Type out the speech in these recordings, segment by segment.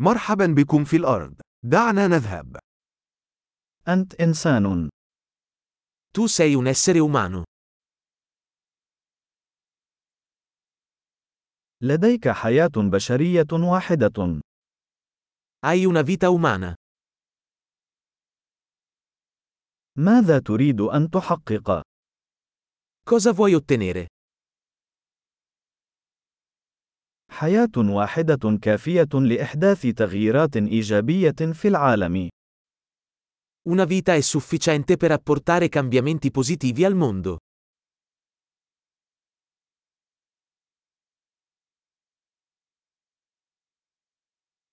مرحبا بكم في الأرض. دعنا نذهب. أنت إنسان. Tu sei un essere umano. لديك حياة بشرية واحدة. Hai una vita umana. ماذا تريد أن تحقق؟ Cosa vuoi ottenere? حياة واحدة كافية لإحداث تغييرات إيجابية في العالم. Una vita è sufficiente per apportare cambiamenti positivi al mondo.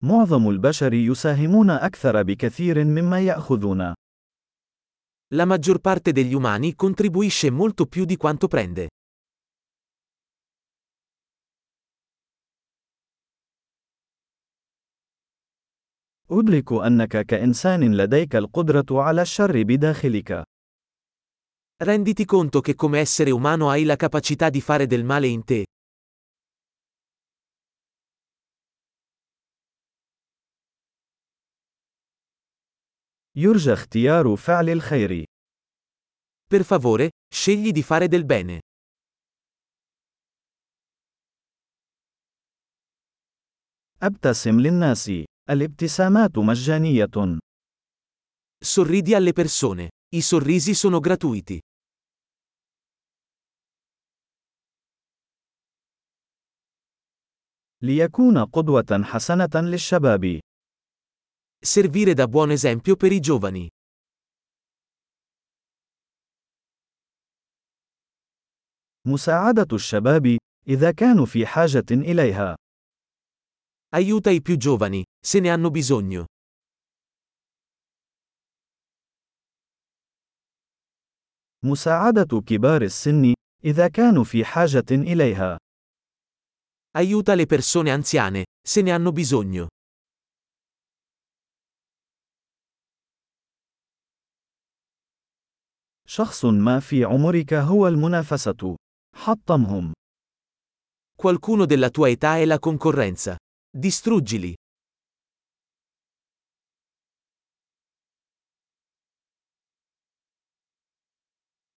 معظم البشر يساهمون أكثر بكثير مما يأخذون. La maggior parte degli umani contribuisce molto più di quanto prende. أدرك أنك كإنسان لديك القدرة على الشر بداخلك. Renditi conto che come essere umano hai la capacità di fare del male in te. يرجى اختيار فعل الخير. Per favore, scegli di fare del bene. أبتسم للناس. الابتسامات مجانية. Sorridi alle persone. I sorrisi sono gratuiti. ليكون قدوة حسنة للشباب. Servire da buon esempio per i giovani. مساعدة الشباب إذا كانوا في حاجة إليها. Aiuta i più giovani, se ne hanno bisogno. مساعدة كبار السن إذا كانوا في حاجة إليها. Aiuta le persone anziane, se ne hanno bisogno. شخص ما في عمرك هو المنافسة. حطمهم. Qualcuno della tua età è la concorrenza. Distruggili.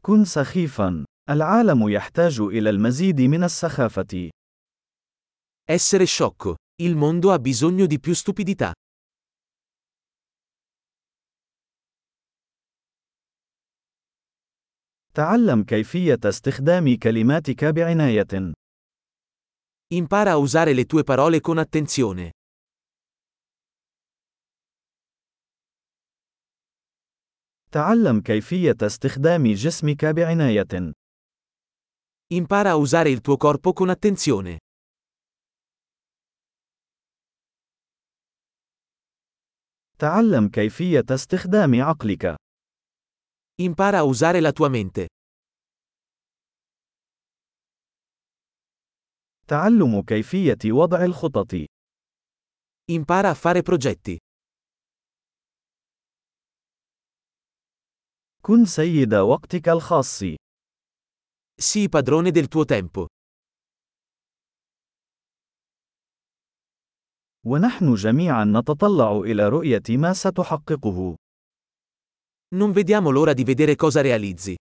كن سخيفا. العالم يحتاج إلى المزيد من السخافة. Essere sciocco. Il mondo ha bisogno di più stupidità. تعلم كيفية استخدام كلماتك بعناية. Impara a usare le tue parole con attenzione. تعلم كيفية استخدام جسمك بعناية. Impara a usare il tuo corpo con attenzione. تعلم كيفية استخدام عقلك. Impara a usare la tua mente. تعلم كيفية وضع الخطط. Impara a fare progetti. كن سيد وقتك الخاص. Sii padrone del tuo tempo. ونحن جميعا نتطلع إلى رؤية ما ستحققه. Non vediamo l'ora di vedere cosa realizzi.